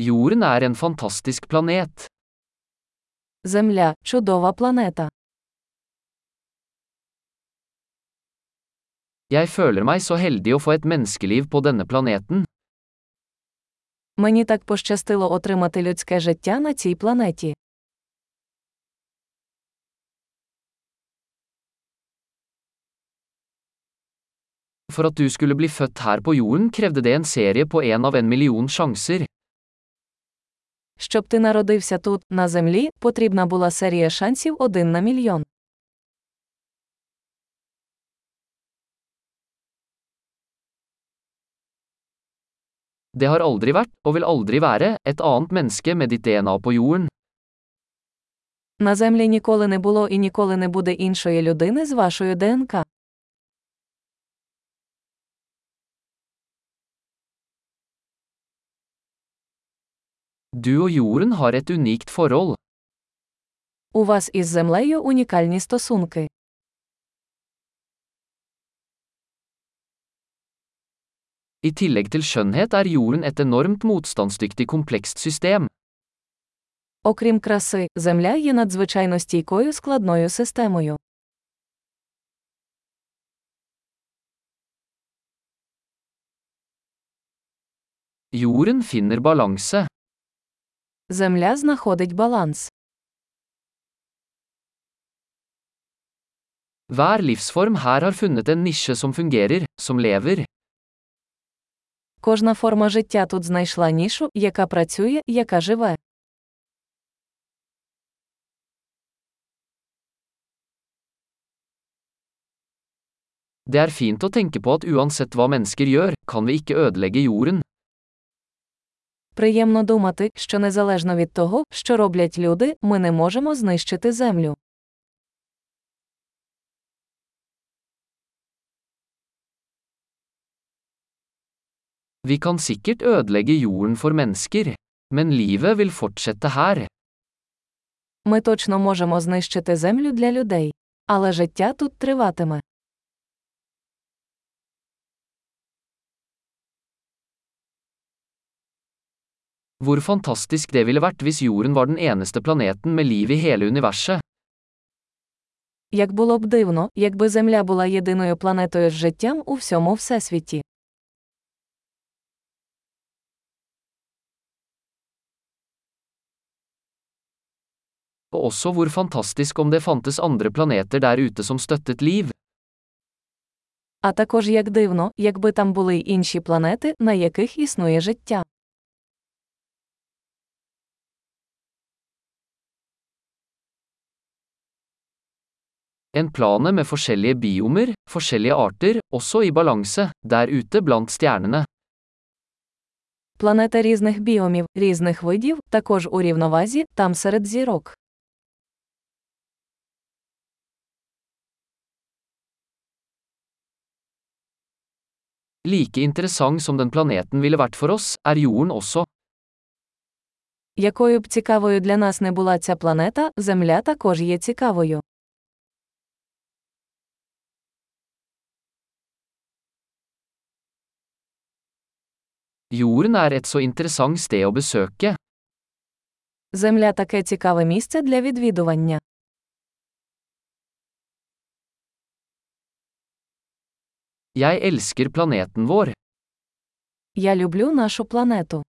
Jorden er en fantastisk planet. Земля чудова планета. Jeg føler meg så heldig å få et menneskeliv på denne planeten. Мені так пощастило отримати людське життя на цій планеті. For at du skulle bli født her på jorden krevde det en serie på en av en million sjanser. Щоб ти народився тут, на землі, потрібна була серія шансів один на мільйон. Det har aldri vært, og vil aldri være, et annet menneske med ditt DNA på jorden. На землі ніколи не було і ніколи не буде іншої людини з вашою ДНК. Du og jorden har et unikt forhold. У вас із землею унікальні стосунки. I tillegg til skjønnhet er jorden et enormt motstandsdyktig komplekst system. Окрім краси, земля є надзвичайно стійкою складною системою. Jorden finner balanse. Земля знаходить баланс. Hver livsform her har funnet en nisje som fungerer, som lever. Кожна форма життя тут знайшла нішу, яка працює, яка живе. Det er fint å tenke på at uansett hva mennesker gjør, kan vi ikke ødelegge jorden. Приємно думати, що незалежно від того, що роблять люди, ми не можемо знищити землю. Vi kan sikkert ødelegge jorden for mennesker, men livet vil fortsette her. Ми точно можемо знищити землю для людей. Але життя тут триватиме. Hvor fantastisk det ville vært hvis jorden var den eneste planeten med liv i hele universet. Як було б дивно, якби Земля була єдиною планетою з життям у всьому всесвіті. Og også hvor fantastisk om det fantes andre planeter der ute som støttet liv. А також як дивно, якби там були й інші планети, на яких існує життя. En plane med forskjellige biomer, forskjellige arter, også i balanse, der ute blant stjernene. Планета різних біомів, різних видів, також у рівновазі, там серед зірок. Like interessant som den planeten ville vært for oss, er jorden også. Якою б цікавою для нас не була ця планета, Земля також є цікавою. Jorden er et så interessant sted å besøke. Земля таке цікаве місце для відвідування. Jeg elsker planeten vår. Я люблю нашу планету.